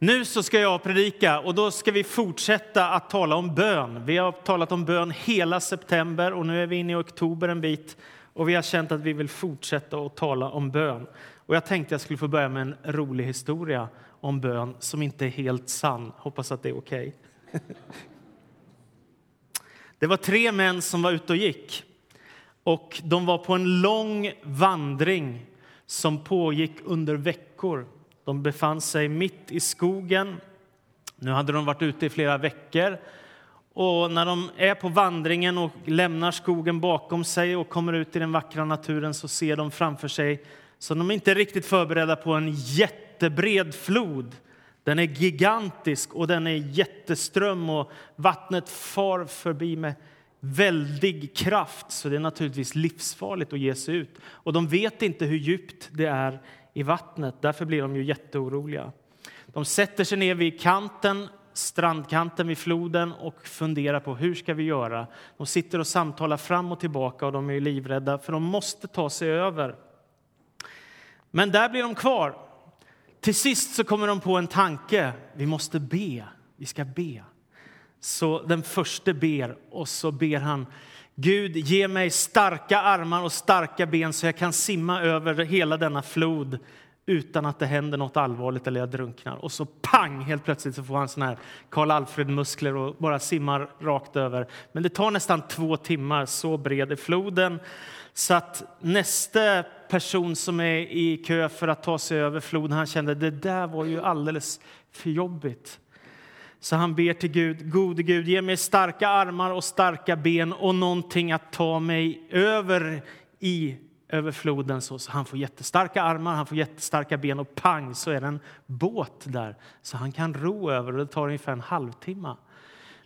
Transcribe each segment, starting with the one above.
Nu så ska jag predika och då ska vi fortsätta att tala om bön. Vi har talat om bön hela september och nu är vi inne i oktober en bit och vi har känt att vi vill fortsätta att tala om bön. Och jag tänkte jag skulle få börja med en rolig historia om bön som inte är helt sann. Hoppas att det är okej. Okay. Det var tre män som var ute och gick och de var på en lång vandring som pågick under veckor. De befann sig mitt i skogen. Nu hade de varit ute i flera veckor. Och när de är på vandringen och lämnar skogen bakom sig och kommer ut i den vackra naturen så ser de framför sig, så de är inte riktigt förberedda på en jättebred flod. Den är gigantisk och den är jätteström och vattnet far förbi med väldig kraft så det är naturligtvis livsfarligt att ge sig ut. Och de vet inte hur djupt det är i vattnet. Därför blir de ju jätteoroliga. De sätter sig ner vid kanten, strandkanten vid floden och funderar på hur ska vi göra. De sitter och samtalar fram och tillbaka och de är livrädda för de måste ta sig över. Men där blir de kvar. Till sist så kommer de på en tanke. Vi måste be. Vi ska be. Så den första ber och så ber han Gud, ge mig starka armar och starka ben så jag kan simma över hela denna flod utan att det händer något allvarligt eller jag drunknar. Och så pang, helt plötsligt så får han sån här Karl Alfred-muskler och bara simmar rakt över. Men det tar nästan två timmar, så bred är floden. Så att nästa person som är i kö för att ta sig över floden, han kände det där var ju alldeles för jobbigt. Så han ber till Gud, gode Gud, ge mig starka armar och starka ben och någonting att ta mig över i över floden så, så han får jättestarka armar, han får jättestarka ben och pang så är det en båt där så han kan ro över och det tar ungefär en halvtimme.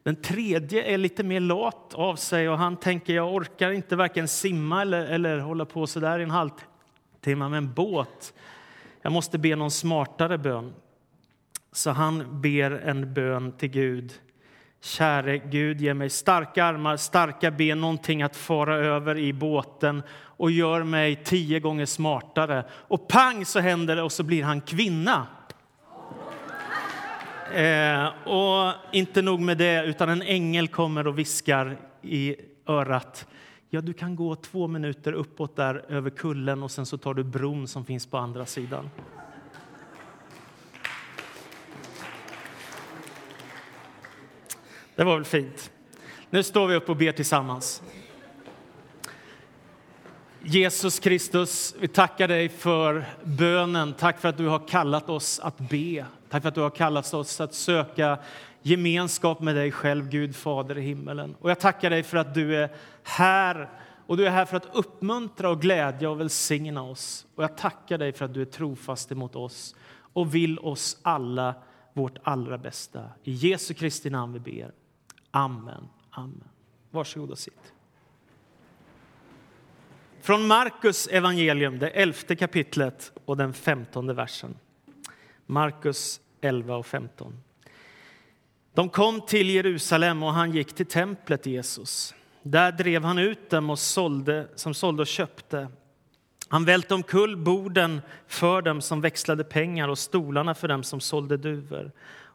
Den tredje är lite mer lat av sig och han tänker jag orkar inte varken simma eller, eller hålla på så där i en halvtimme med en båt. Jag måste be någon smartare bön. Så han ber en bön till Gud. Käre Gud, ge mig starka armar, starka ben, någonting att fara över i båten och gör mig tio gånger smartare. Och pang så händer det och så blir han kvinna. Eh, och inte nog med det, utan en ängel kommer och viskar i örat. Ja, du kan gå två minuter uppåt där över kullen och sen så tar du bron som finns på andra sidan. Det var väl fint. Nu står vi upp och ber tillsammans. Jesus Kristus, vi tackar dig för bönen. Tack för att du har kallat oss att be. Tack för att du har kallat oss att söka gemenskap med dig själv, Gud Fader i himmelen. Och jag tackar dig för att du är här och du är här för att uppmuntra och glädja och välsigna oss. Och jag tackar dig för att du är trofast emot oss och vill oss alla vårt allra bästa. I Jesu Kristi namn vi ber. Amen. Amen. Varsågod och sitt. Från Markus evangelium, det elfte kapitlet och den femtonde versen. Markus 11 och 15. De kom till Jerusalem och han gick till templet, Jesus. Där drev han ut dem och sålde, som sålde och köpte. Han välte omkull borden för dem som växlade pengar och stolarna för dem som sålde duvor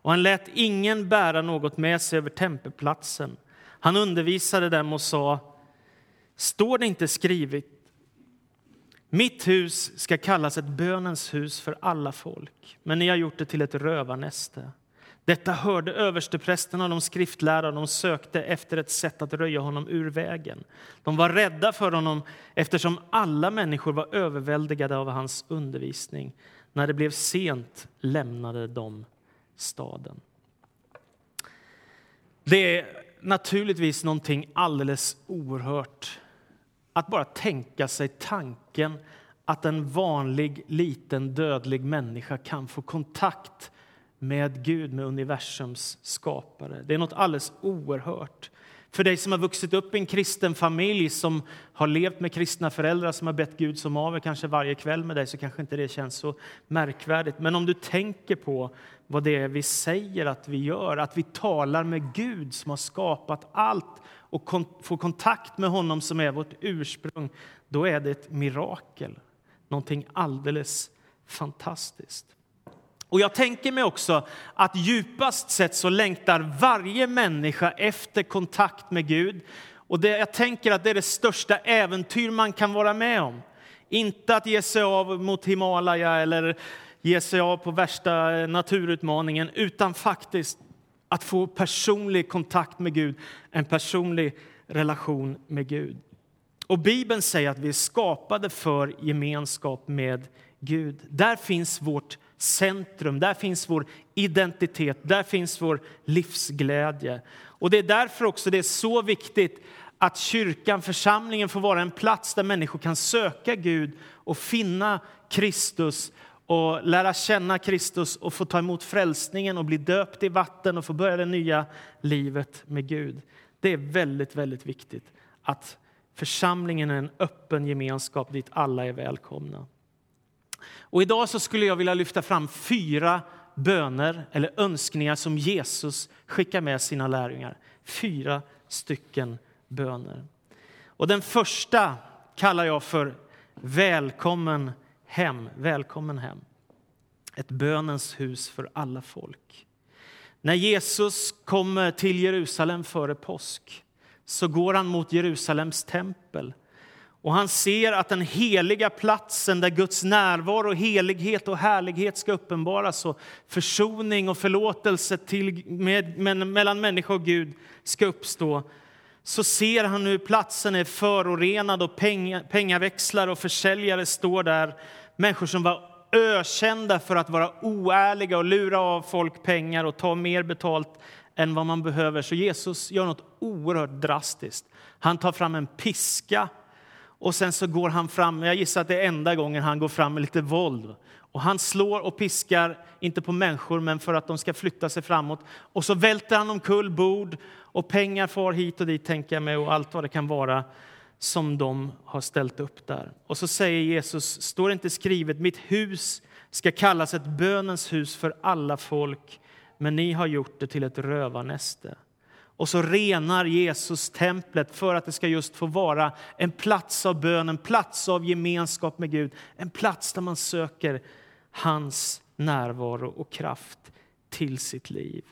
och han lät ingen bära något med sig över tempelplatsen. Han undervisade dem och sa, står det inte skrivet mitt hus ska kallas ett bönens hus för alla folk, men ni har gjort det till ett rövarnäste. Detta hörde översteprästerna och de skriftlärda. De sökte efter ett sätt att röja honom ur vägen. De var rädda för honom eftersom alla människor var överväldigade av hans undervisning. När det blev sent lämnade de staden. Det är naturligtvis någonting alldeles oerhört att bara tänka sig tanken att en vanlig, liten, dödlig människa kan få kontakt med Gud, med universums skapare. Det är något alldeles oerhört. För dig som har vuxit upp i en kristen familj som har levt med kristna föräldrar som har bett Gud som av kanske varje kväll med dig så kanske inte det känns så märkvärdigt. Men om du tänker på vad det är vi säger att vi gör, att vi talar med Gud som har skapat allt och kon får kontakt med honom som är vårt ursprung, då är det ett mirakel. Någonting alldeles fantastiskt. Och jag tänker mig också att djupast sett så längtar varje människa efter kontakt med Gud. Och det, jag tänker att det är det största äventyr man kan vara med om. Inte att ge sig av mot Himalaya eller ge sig av på värsta eh, naturutmaningen, utan faktiskt att få personlig kontakt med Gud, en personlig relation med Gud. Och Bibeln säger att vi är skapade för gemenskap med Gud. Där finns vårt centrum, där finns vår identitet, där finns vår livsglädje. Och Det är därför också det är så viktigt att kyrkan, församlingen, får vara en plats där människor kan söka Gud och finna Kristus och lära känna Kristus och få ta emot frälsningen och bli döpt i vatten och få börja det nya livet med Gud. Det är väldigt, väldigt viktigt att församlingen är en öppen gemenskap dit alla är välkomna. Och idag så skulle jag vilja lyfta fram fyra böner eller önskningar som Jesus skickar med sina lärjungar. Fyra stycken böner. Och den första kallar jag för Välkommen hem. Välkommen hem. Ett bönens hus för alla folk. När Jesus kommer till Jerusalem före påsk så går han mot Jerusalems tempel och han ser att den heliga platsen där Guds närvaro, helighet och härlighet ska uppenbaras och försoning och förlåtelse till, med, med, mellan människa och Gud ska uppstå så ser han hur platsen är förorenad och peng, pengaväxlar och försäljare står där. Människor som var ökända för att vara oärliga och lura av folk pengar och ta mer betalt än vad man behöver. Så Jesus gör något oerhört drastiskt. Han tar fram en piska och sen så går han fram, jag gissar att det är enda gången han går fram med lite våld. Och han slår och piskar, inte på människor, men för att de ska flytta sig framåt. Och så välter han omkull bord och pengar far hit och dit, tänker jag mig, och allt vad det kan vara som de har ställt upp där. Och så säger Jesus, står det inte skrivet, mitt hus ska kallas ett bönens hus för alla folk, men ni har gjort det till ett rövarnäste. Och så renar Jesus templet för att det ska just få vara en plats av bön, en plats av gemenskap med Gud, en plats där man söker hans närvaro och kraft till sitt liv.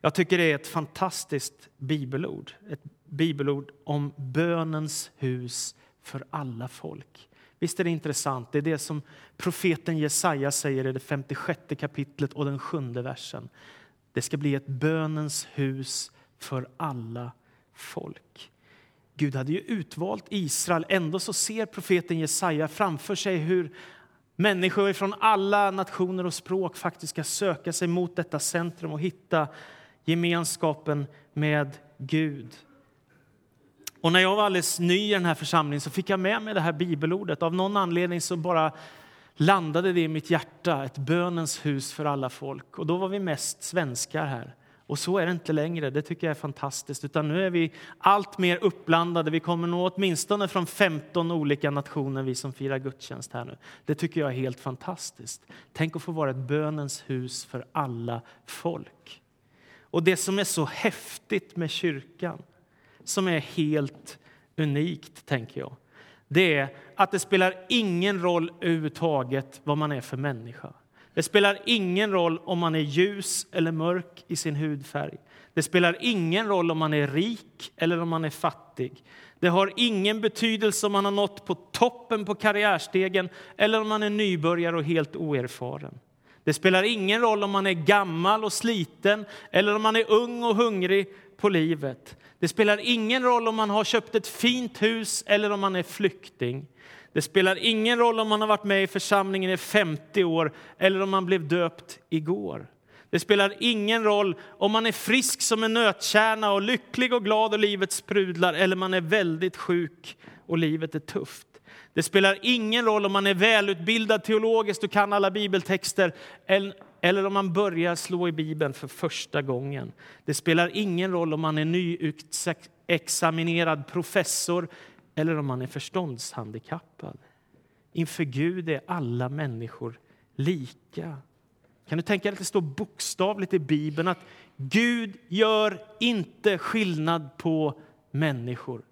Jag tycker det är ett fantastiskt bibelord, ett bibelord om bönens hus för alla folk. Visst är det intressant? Det är det som profeten Jesaja säger i det 56 kapitlet och den sjunde versen. Det ska bli ett bönens hus för alla folk. Gud hade ju utvalt Israel. Ändå så ser profeten Jesaja framför sig hur människor från alla nationer och språk faktiskt ska söka sig mot detta centrum och hitta gemenskapen med Gud. Och när jag var alldeles ny i den här församlingen så fick jag med mig det här bibelordet. Av någon anledning så bara landade det i mitt hjärta, ett bönens hus för alla folk. Och då var vi mest svenskar här. Och så är det inte längre. Det tycker jag är fantastiskt. Utan nu är vi allt mer uppblandade. Vi kommer nog åtminstone från 15 olika nationer, vi som firar gudstjänst här nu. Det tycker jag är helt fantastiskt. Tänk att få vara ett bönens hus för alla folk. Och det som är så häftigt med kyrkan, som är helt unikt, tänker jag, det är att det spelar ingen roll överhuvudtaget vad man är för människa. Det spelar ingen roll om man är ljus eller mörk i sin hudfärg. Det spelar ingen roll om man är rik eller om man är fattig. Det har ingen betydelse om man har nått på toppen på karriärstegen eller om man är nybörjare och helt oerfaren. Det spelar ingen roll om man är gammal och sliten eller om man är ung och hungrig på livet. Det spelar ingen roll om man har köpt ett fint hus eller om man är flykting. Det spelar ingen roll om man har varit med i församlingen i 50 år eller om man blev döpt igår. Det spelar ingen roll om man är frisk som en nötkärna och lycklig och glad och livet sprudlar eller man är väldigt sjuk och livet är tufft. Det spelar ingen roll om man är välutbildad teologiskt och kan alla bibeltexter eller om man börjar slå i Bibeln för första gången. Det spelar ingen roll om man är nyexaminerad professor eller om man är förståndshandikappad. Inför Gud är alla människor lika. Kan du tänka dig att det står bokstavligt i Bibeln att Gud gör inte skillnad på människor.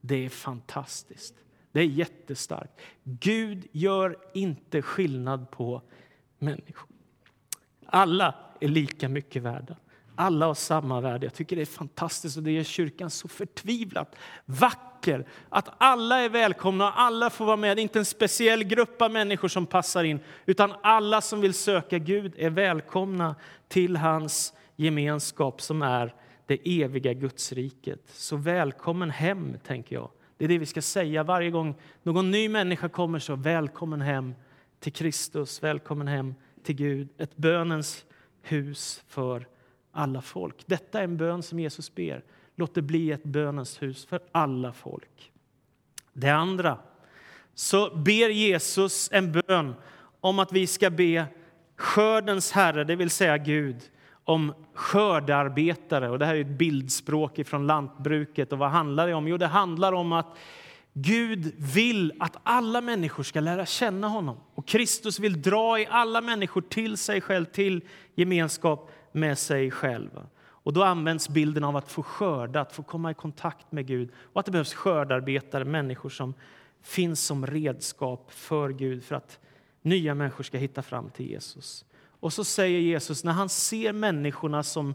Det är fantastiskt. Det är jättestarkt. Gud gör inte skillnad på människor. Alla är lika mycket värda. Alla har samma värde. Jag tycker det är fantastiskt och det gör kyrkan så förtvivlat vacker. Att alla är välkomna och alla får vara med. Det är inte en speciell grupp av människor som passar in, utan alla som vill söka Gud är välkomna till hans gemenskap som är det eviga Gudsriket. Så välkommen hem, tänker jag. Det är det vi ska säga varje gång någon ny människa kommer. så Välkommen hem till Kristus, välkommen hem till Gud. Ett bönens hus för alla folk. Detta är en bön som Jesus ber. Låt det bli ett bönens hus för alla folk. Det andra, så ber Jesus en bön om att vi ska be skördens Herre, det vill säga Gud, om skördarbetare. Och det här är ett bildspråk från lantbruket. Och vad handlar det om? Jo, det handlar om att Gud vill att alla människor ska lära känna honom. Och Kristus vill dra i alla människor till sig själv, till gemenskap med sig själv. Och då används bilden av att få skörda, att få komma i kontakt med Gud. Och att det behövs skördarbetare, människor som finns som redskap för Gud för att nya människor ska hitta fram till Jesus. Och så säger Jesus, när han ser människorna som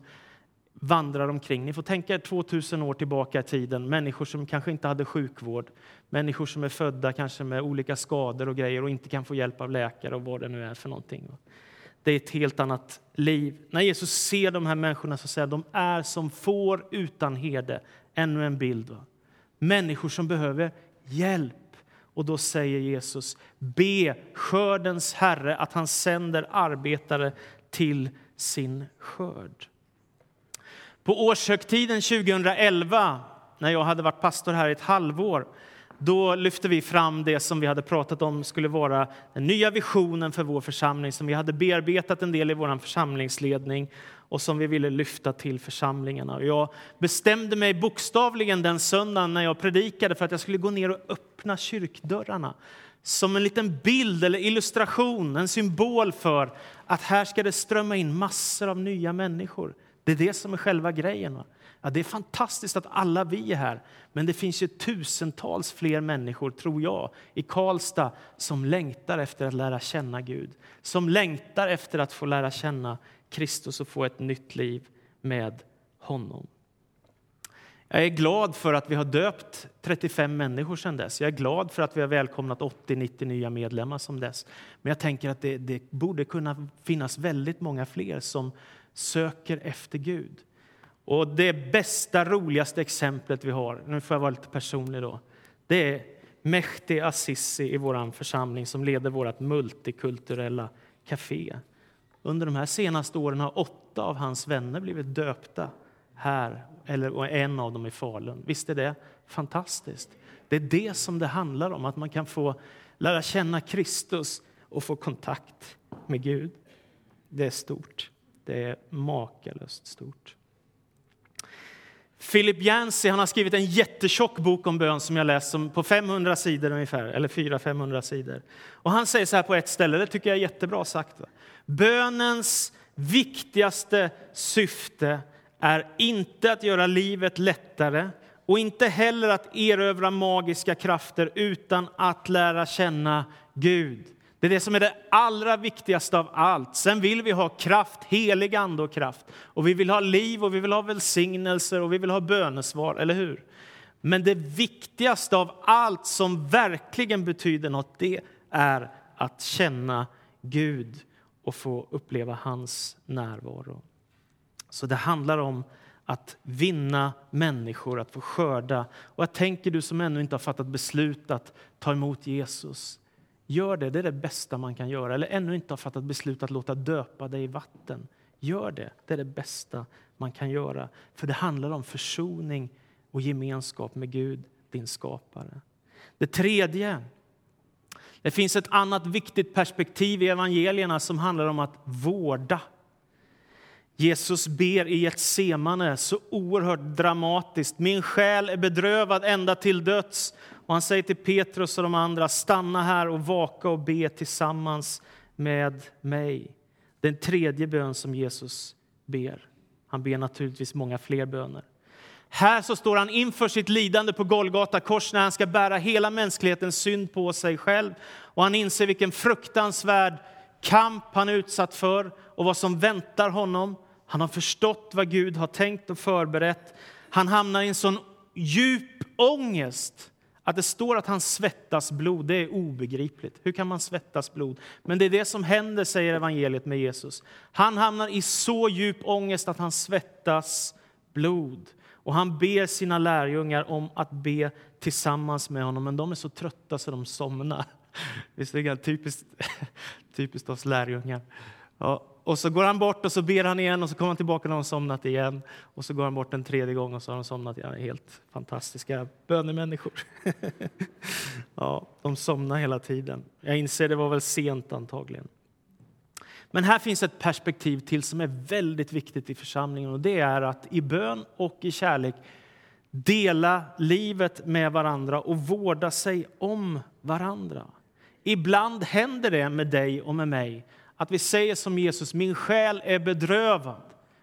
vandrar omkring. Ni får tänka er 2000 år tillbaka i tiden. Människor som kanske inte hade sjukvård. Människor som är födda kanske med olika skador och grejer och inte kan få hjälp av läkare och vad det nu är för någonting. Det är ett helt annat liv. När Jesus ser de här människorna så säger de är som får utan hede. Ännu en bild. Va? Människor som behöver hjälp. Och då säger Jesus, be skördens Herre att han sänder arbetare till sin skörd. På årshögtiden 2011, när jag hade varit pastor här i ett halvår, då lyfte vi fram det som vi hade pratat om skulle vara den nya visionen för vår församling som vi hade bearbetat en del i vår församlingsledning och som vi ville lyfta till församlingarna. Jag bestämde mig bokstavligen den söndagen när jag predikade för att jag skulle gå ner och öppna kyrkdörrarna som en liten bild eller illustration, en symbol för att här ska det strömma in massor av nya människor. Det är det som är själva grejen. Ja, det är fantastiskt att alla vi är här, men det finns ju tusentals fler människor, tror jag, i Karlstad som längtar efter att lära känna Gud. Som längtar efter att få lära känna Kristus och få ett nytt liv med honom. Jag är glad för att vi har döpt 35 människor sedan dess. Jag är glad för att vi har välkomnat 80-90 nya medlemmar som dess. Men jag tänker att det, det borde kunna finnas väldigt många fler som söker efter Gud. Och det bästa, roligaste exemplet vi har, nu får jag vara lite personlig då, det är Mehdi Azizi i vår församling som leder vårt multikulturella café. Under de här senaste åren har åtta av hans vänner blivit döpta här, eller en av dem i Falun. Visst är det fantastiskt? Det är det som det handlar om, att man kan få lära känna Kristus och få kontakt med Gud. Det är stort. Det är makalöst stort. Philip Yancey han har skrivit en jättetjock bok om bön som jag läst på 500 sidor ungefär, eller 400-500 sidor. Och han säger så här på ett ställe, det tycker jag är jättebra sagt. Bönens viktigaste syfte är inte att göra livet lättare och inte heller att erövra magiska krafter utan att lära känna Gud. Det är det som är det allra viktigaste av allt. Sen vill vi ha kraft, helig ande och kraft. Och vi vill ha liv och vi vill ha välsignelser och vi vill ha bönesvar, eller hur? Men det viktigaste av allt som verkligen betyder något, det är att känna Gud och få uppleva hans närvaro. Så det handlar om att vinna människor, att få skörda. Och jag tänker du som ännu inte har fattat beslut att ta emot Jesus, Gör det, det är det bästa man kan göra. Eller ännu inte har fattat beslut att låta döpa dig i vatten. Gör det, det är det bästa man kan göra. För det handlar om försoning och gemenskap med Gud, din skapare. Det tredje, det finns ett annat viktigt perspektiv i evangelierna som handlar om att vårda. Jesus ber i ett semane så oerhört dramatiskt. Min själ är bedrövad ända till döds. Och han säger till Petrus och de andra, stanna här och vaka och be tillsammans med mig. Den tredje bön som Jesus ber. Han ber naturligtvis många fler böner. Här så står han inför sitt lidande på Golgata kors när han ska bära hela mänsklighetens synd på sig själv. Och han inser vilken fruktansvärd kamp han är utsatt för och vad som väntar honom. Han har förstått vad Gud har tänkt och förberett. Han hamnar i en sån djup ångest att det står att han svettas blod. Det är obegripligt. Hur kan man svettas blod? Men det är det som händer, säger evangeliet med Jesus. Han hamnar i så djup ångest att han svettas blod. Och han ber sina lärjungar om att be tillsammans med honom, men de är så trötta så de somnar. Visst är det typiskt, typiskt oss lärjungar? Ja, och så går han bort och så ber han igen och så kommer han tillbaka när de somnat igen. Och så går han bort en tredje gång och så har de somnat igen. Helt fantastiska bönemänniskor. ja, de somnar hela tiden. Jag inser det var väl sent antagligen. Men här finns ett perspektiv till som är väldigt viktigt i församlingen och det är att i bön och i kärlek dela livet med varandra och vårda sig om varandra. Ibland händer det med dig och med mig att vi säger som Jesus, min själ är bedrövad.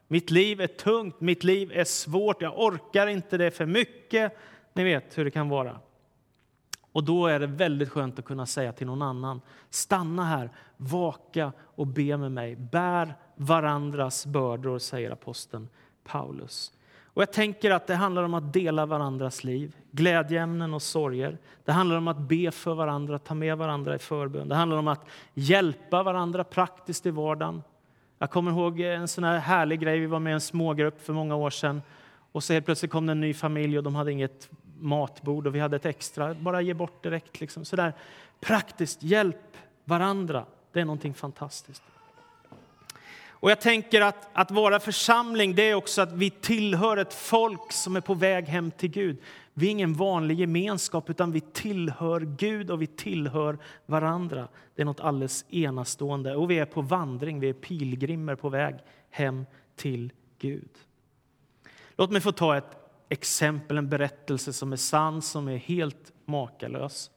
Mitt liv är tungt, mitt liv är svårt, jag orkar inte det för mycket. Ni vet hur det kan vara. Och då är det väldigt skönt att kunna säga till någon annan, stanna här, vaka och be med mig. Bär varandras bördor, säger aposteln Paulus. Och jag tänker att det handlar om att dela varandras liv, glädjeämnen och sorger. Det handlar om att be för varandra, ta med varandra i förbön. Det handlar om att hjälpa varandra praktiskt i vardagen. Jag kommer ihåg en sån här härlig grej. Vi var med i en smågrupp för många år sedan. Och så helt plötsligt kom det en ny familj och de hade inget matbord och vi hade ett extra. Bara ge bort direkt. Liksom. Så där praktiskt, hjälp varandra. Det är någonting fantastiskt. Och jag tänker att, att vara församling det är också att vi tillhör ett folk som är på väg hem till Gud. Vi är ingen vanlig gemenskap, utan vi tillhör Gud och vi tillhör varandra. Det är något alldeles enastående. Och vi är på vandring, vi är pilgrimer på väg hem till Gud. Låt mig få ta ett exempel, en berättelse som är sann, som är helt makalös.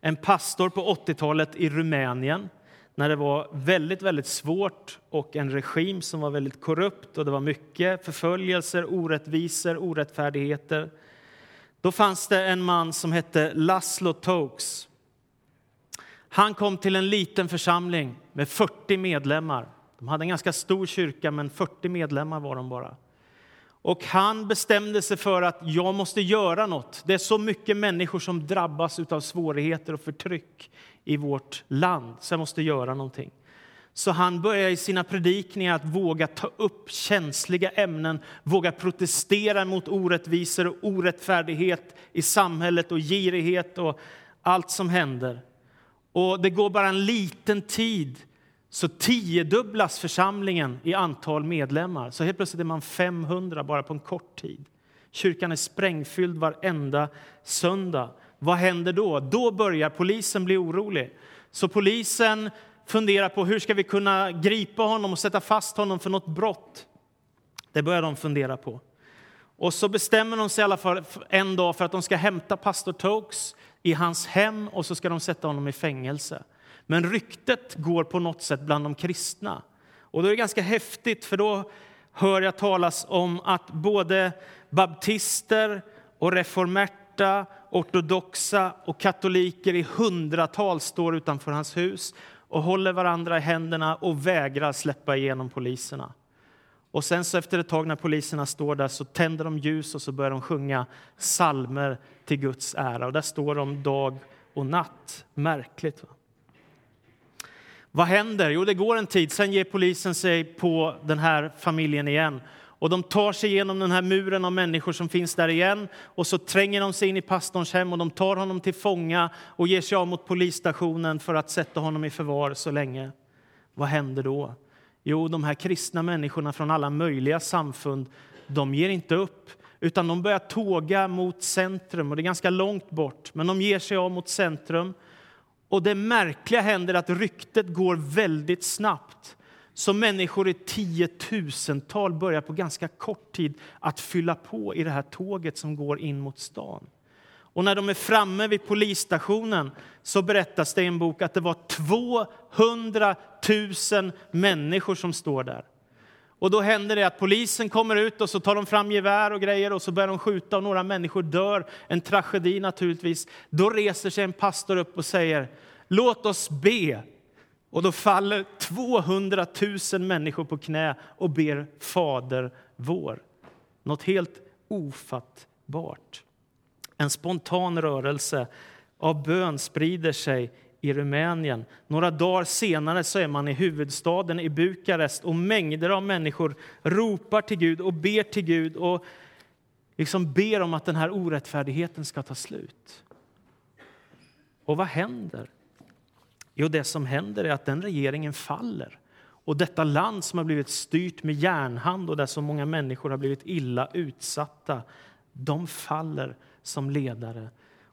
En pastor på 80-talet i Rumänien när det var väldigt, väldigt svårt och en regim som var väldigt korrupt och det var mycket förföljelser, orättvisor, orättfärdigheter. Då fanns det en man som hette Laszlo Tokes. Han kom till en liten församling med 40 medlemmar. De hade en ganska stor kyrka, men 40 medlemmar var de bara. Och han bestämde sig för att jag måste göra något. Det är så mycket människor som drabbas av svårigheter och förtryck i vårt land, så jag måste göra någonting. Så han börjar i sina predikningar att våga ta upp känsliga ämnen, våga protestera mot orättvisor och orättfärdighet i samhället och girighet och allt som händer. Och det går bara en liten tid så tiodubblas församlingen i antal medlemmar. Så helt plötsligt är man 500 bara på en kort tid. Kyrkan är sprängfylld varenda söndag. Vad händer då? Då börjar polisen bli orolig. Så polisen funderar på hur ska vi kunna gripa honom och sätta fast honom för något brott. Det börjar de fundera på. Och så bestämmer de sig i alla fall en dag för att de ska hämta pastor Tokes i hans hem och så ska de sätta honom i fängelse. Men ryktet går på något sätt bland de kristna. Och då är det ganska häftigt, för då hör jag talas om att både baptister och reformerta, ortodoxa och katoliker i hundratal står utanför hans hus och håller varandra i händerna och vägrar släppa igenom poliserna. Och sen så efter ett tag när poliserna står där så tänder de ljus och så börjar de sjunga salmer till Guds ära. Och där står de dag och natt. Märkligt. Va? Vad händer? Jo, det går en tid, sen ger polisen sig på den här familjen igen. Och de tar sig igenom den här muren av människor som finns där igen. Och så tränger de sig in i pastorns hem och de tar honom till fånga och ger sig av mot polisstationen för att sätta honom i förvar så länge. Vad händer då? Jo, de här kristna människorna från alla möjliga samfund, de ger inte upp utan de börjar tåga mot centrum och det är ganska långt bort. Men de ger sig av mot centrum och det märkliga händer att ryktet går väldigt snabbt. Så människor i tiotusental börjar på ganska kort tid att fylla på i det här tåget som går in mot stan. Och när de är framme vid polisstationen så berättas det i en bok att det var 200 000 människor som står där. Och då händer det att polisen kommer ut och så tar de fram gevär och grejer och så börjar de skjuta och några människor dör. En tragedi naturligtvis. Då reser sig en pastor upp och säger låt oss be. Och då faller 200 000 människor på knä och ber Fader vår. Något helt ofattbart. En spontan rörelse av bön sprider sig i Rumänien. Några dagar senare så är man i huvudstaden i Bukarest och mängder av människor ropar till Gud och ber till Gud och liksom ber om att den här orättfärdigheten ska ta slut. Och vad händer? Jo, det som händer är att den regeringen faller. Och detta land som har blivit styrt med järnhand och där så många människor har blivit illa utsatta, de faller som ledare.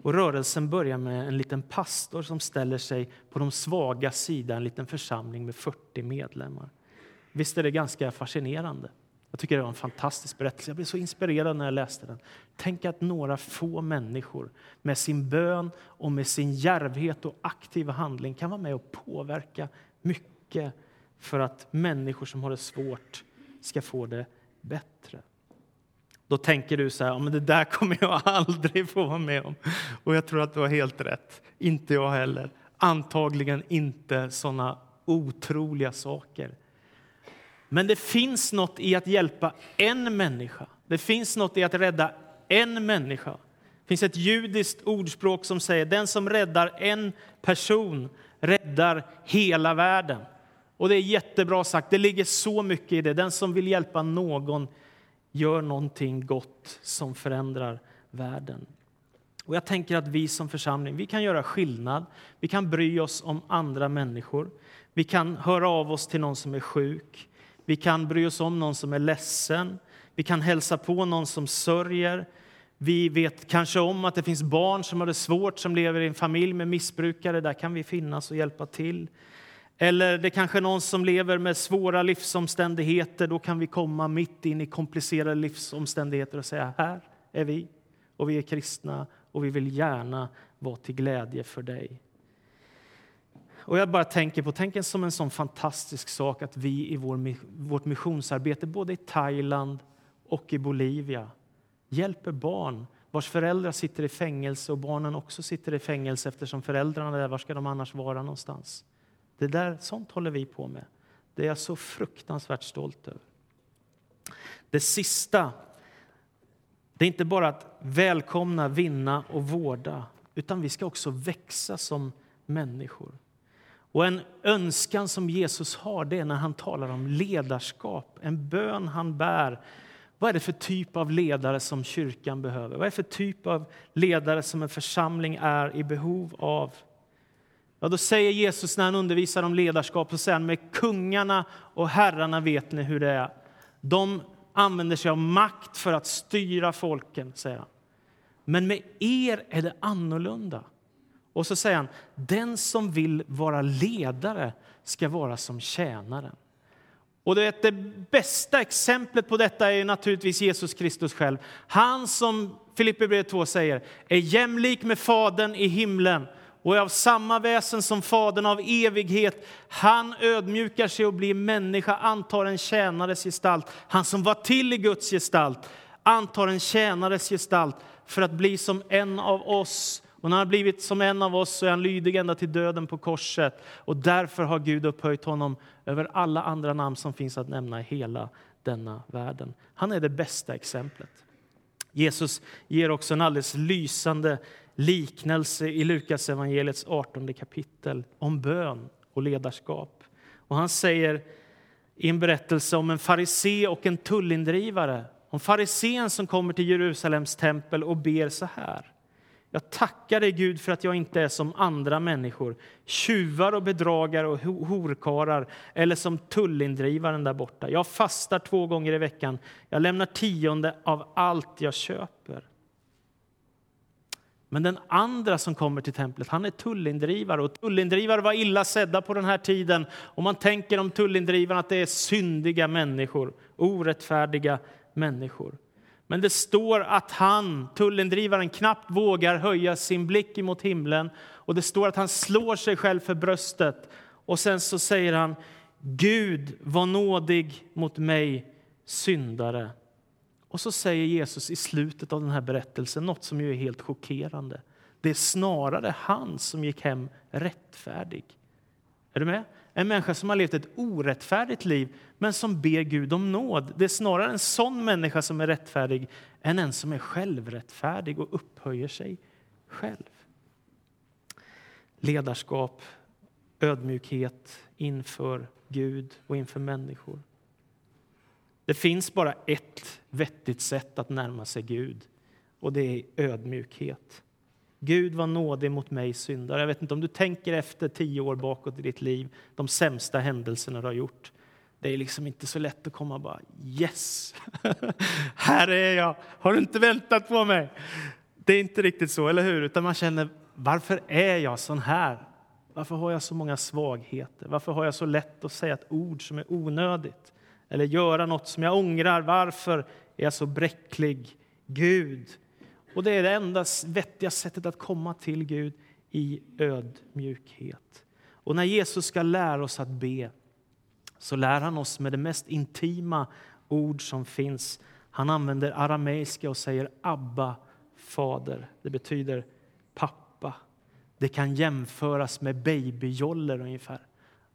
Och rörelsen börjar med en liten pastor som ställer sig på de svaga sida, en liten församling med 40 medlemmar. Visst är det ganska fascinerande? Jag tycker det var en fantastisk berättelse. Jag blev så inspirerad när jag läste den. Tänk att några få människor med sin bön och med sin järvhet och aktiva handling kan vara med och påverka mycket för att människor som har det svårt ska få det bättre. Då tänker du så här, men det där kommer jag aldrig få vara med om. Och jag tror att du har helt rätt. Inte jag heller. Antagligen inte såna otroliga saker. Men det finns något i att hjälpa en människa. Det finns något i att rädda en människa. Det finns ett judiskt ordspråk som säger den som räddar en person räddar hela världen. Och det är jättebra sagt. Det ligger så mycket i det. Den som vill hjälpa någon gör någonting gott som förändrar världen. Och jag tänker att vi som församling vi kan göra skillnad. Vi kan bry oss om andra människor. Vi kan höra av oss till någon som är sjuk. Vi kan bry oss om någon som är ledsen. Vi kan hälsa på någon som sörjer. Vi vet kanske om att det finns barn som har det svårt, som lever i en familj med missbrukare. Där kan vi finnas och hjälpa till. Eller det kanske är någon som lever med svåra livsomständigheter. Då kan vi komma mitt in i komplicerade livsomständigheter och säga här är vi och vi är kristna och vi vill gärna vara till glädje för dig. Och jag bara tänker på, tänk som en sån fantastisk sak att vi i vår, vårt missionsarbete både i Thailand och i Bolivia hjälper barn vars föräldrar sitter i fängelse och barnen också sitter i fängelse eftersom föräldrarna är där. Var ska de annars vara någonstans? Det där, sånt håller vi på med. Det är jag så fruktansvärt stolt över. Det sista, det är inte bara att välkomna, vinna och vårda utan vi ska också växa som människor. Och En önskan som Jesus har det är när han talar om ledarskap, en bön han bär. Vad är det för typ av ledare som kyrkan behöver? Vad är det för typ av ledare som en församling är i behov av? Ja, då säger Jesus när han undervisar om ledarskap, så säger han, med kungarna och herrarna vet ni hur det är. De använder sig av makt för att styra folken, säger han. Men med er är det annorlunda. Och så säger han, den som vill vara ledare ska vara som tjänaren. Och det, det bästa exemplet på detta är naturligtvis Jesus Kristus själv. Han som Filipperbrevet 2 säger är jämlik med Fadern i himlen och är av samma väsen som Fadern av evighet. Han ödmjukar sig och blir människa, antar en tjänares gestalt. Han som var till i Guds gestalt antar en tjänares gestalt för att bli som en av oss. Och när han har blivit som en av oss så är han lydig ända till döden på korset. Och därför har Gud upphöjt honom över alla andra namn som finns att nämna i hela denna världen. Han är det bästa exemplet. Jesus ger också en alldeles lysande liknelse i Lukas evangeliets 18 kapitel om bön och ledarskap. Och han säger i en berättelse om en farisé och en tullindrivare om farisén som kommer till Jerusalems tempel och ber så här. Jag tackar dig, Gud, för att jag inte är som andra människor tjuvar och bedragare och horkarar eller som tullindrivaren där borta. Jag fastar två gånger i veckan. Jag lämnar tionde av allt jag köper. Men den andra som kommer till templet han är tullindrivare. Och tullindrivare var illa sedda på den här tiden. Och man tänker om tullindrivarna att det är syndiga människor, orättfärdiga människor. Men det står att han, tullindrivaren, knappt vågar höja sin blick mot himlen. Och det står att han slår sig själv för bröstet. Och sen så säger han Gud, var nådig mot mig, syndare. Och så säger Jesus i slutet av den här berättelsen något som ju är helt chockerande. Det är snarare han som gick hem rättfärdig. Är du med? en människa som har levt ett orättfärdigt liv men som ber Gud om nåd. Det är snarare en sån människa som är rättfärdig än en som är självrättfärdig och upphöjer sig själv. Ledarskap, ödmjukhet inför Gud och inför människor. Det finns bara ett vettigt sätt att närma sig Gud, och det är ödmjukhet. Gud var nådig mot mig syndare. Jag vet inte om du tänker efter tio år bakåt i ditt liv, de sämsta händelserna du har gjort. Det är liksom inte så lätt att komma och bara yes, här är jag, har du inte väntat på mig? Det är inte riktigt så, eller hur? Utan man känner, varför är jag sån här? Varför har jag så många svagheter? Varför har jag så lätt att säga ett ord som är onödigt? Eller göra något som jag ångrar? Varför är jag så bräcklig? Gud, och det är det enda vettiga sättet att komma till Gud i ödmjukhet. Och när Jesus ska lära oss att be så lär han oss med det mest intima ord som finns. Han använder arameiska och säger Abba, Fader. Det betyder pappa. Det kan jämföras med babyjoller ungefär.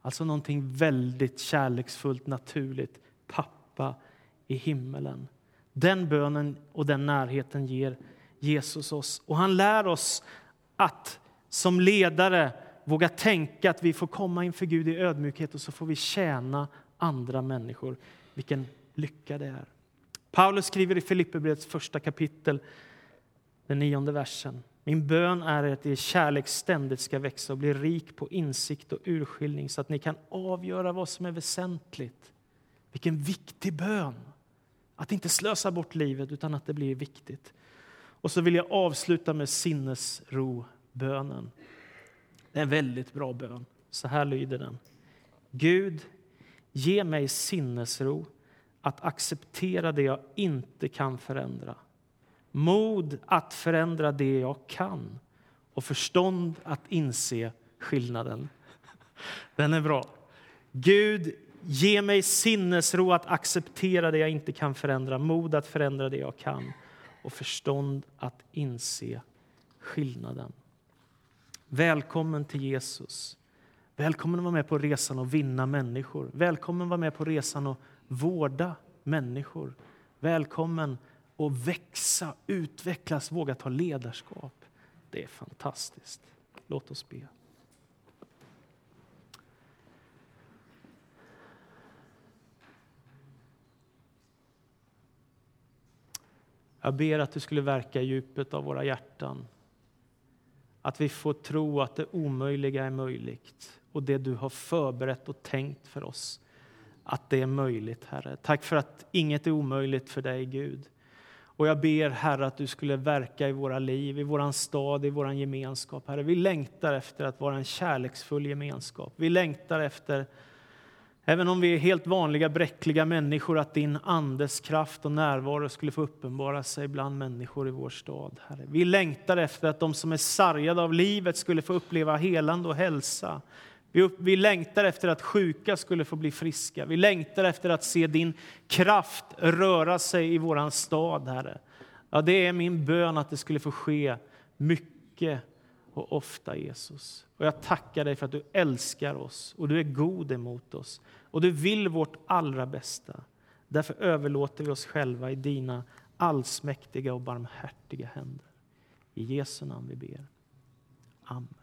Alltså någonting väldigt kärleksfullt, naturligt. Pappa i himmelen. Den bönen och den närheten ger Jesus oss. Och han lär oss att som ledare våga tänka att vi får komma inför Gud i ödmjukhet och så får vi tjäna andra människor. Vilken lycka det är. Paulus skriver i Filipperbrevets första kapitel, den nionde versen. Min bön är att er kärlek ständigt ska växa och bli rik på insikt och urskiljning så att ni kan avgöra vad som är väsentligt. Vilken viktig bön! Att inte slösa bort livet, utan att det blir viktigt. Och så vill jag avsluta med sinnesrobönen. Det är en väldigt bra bön. Så här lyder den. Gud, ge mig sinnesro att acceptera det jag inte kan förändra. Mod att förändra det jag kan och förstånd att inse skillnaden. Den är bra. Gud, ge mig sinnesro att acceptera det jag inte kan förändra, mod att förändra det jag kan och förstånd att inse skillnaden. Välkommen till Jesus. Välkommen att vara med på resan och vinna människor. Välkommen att vara med på resan och vårda människor. Välkommen och växa, utvecklas, våga ta ledarskap. Det är fantastiskt. Låt oss be. Jag ber att du skulle verka i djupet av våra hjärtan. Att vi får tro att det omöjliga är möjligt och det du har förberett och tänkt för oss, att det är möjligt, Herre. Tack för att inget är omöjligt för dig, Gud. Och jag ber, Herre, att du skulle verka i våra liv, i vår stad, i vår gemenskap. Herre, vi längtar efter att vara en kärleksfull gemenskap. Vi längtar efter Även om vi är helt vanliga bräckliga människor, att din Andes kraft och närvaro skulle få uppenbara sig bland människor i vår stad. Herre. Vi längtar efter att de som är sargade av livet skulle få uppleva helande och hälsa. Vi, vi längtar efter att sjuka skulle få bli friska. Vi längtar efter att se din kraft röra sig i vår stad, Herre. Ja, det är min bön att det skulle få ske mycket och ofta, Jesus. Och jag tackar dig för att du älskar oss och du är god emot oss och du vill vårt allra bästa. Därför överlåter vi oss själva i dina allsmäktiga och barmhärtiga händer. I Jesu namn vi ber. Amen.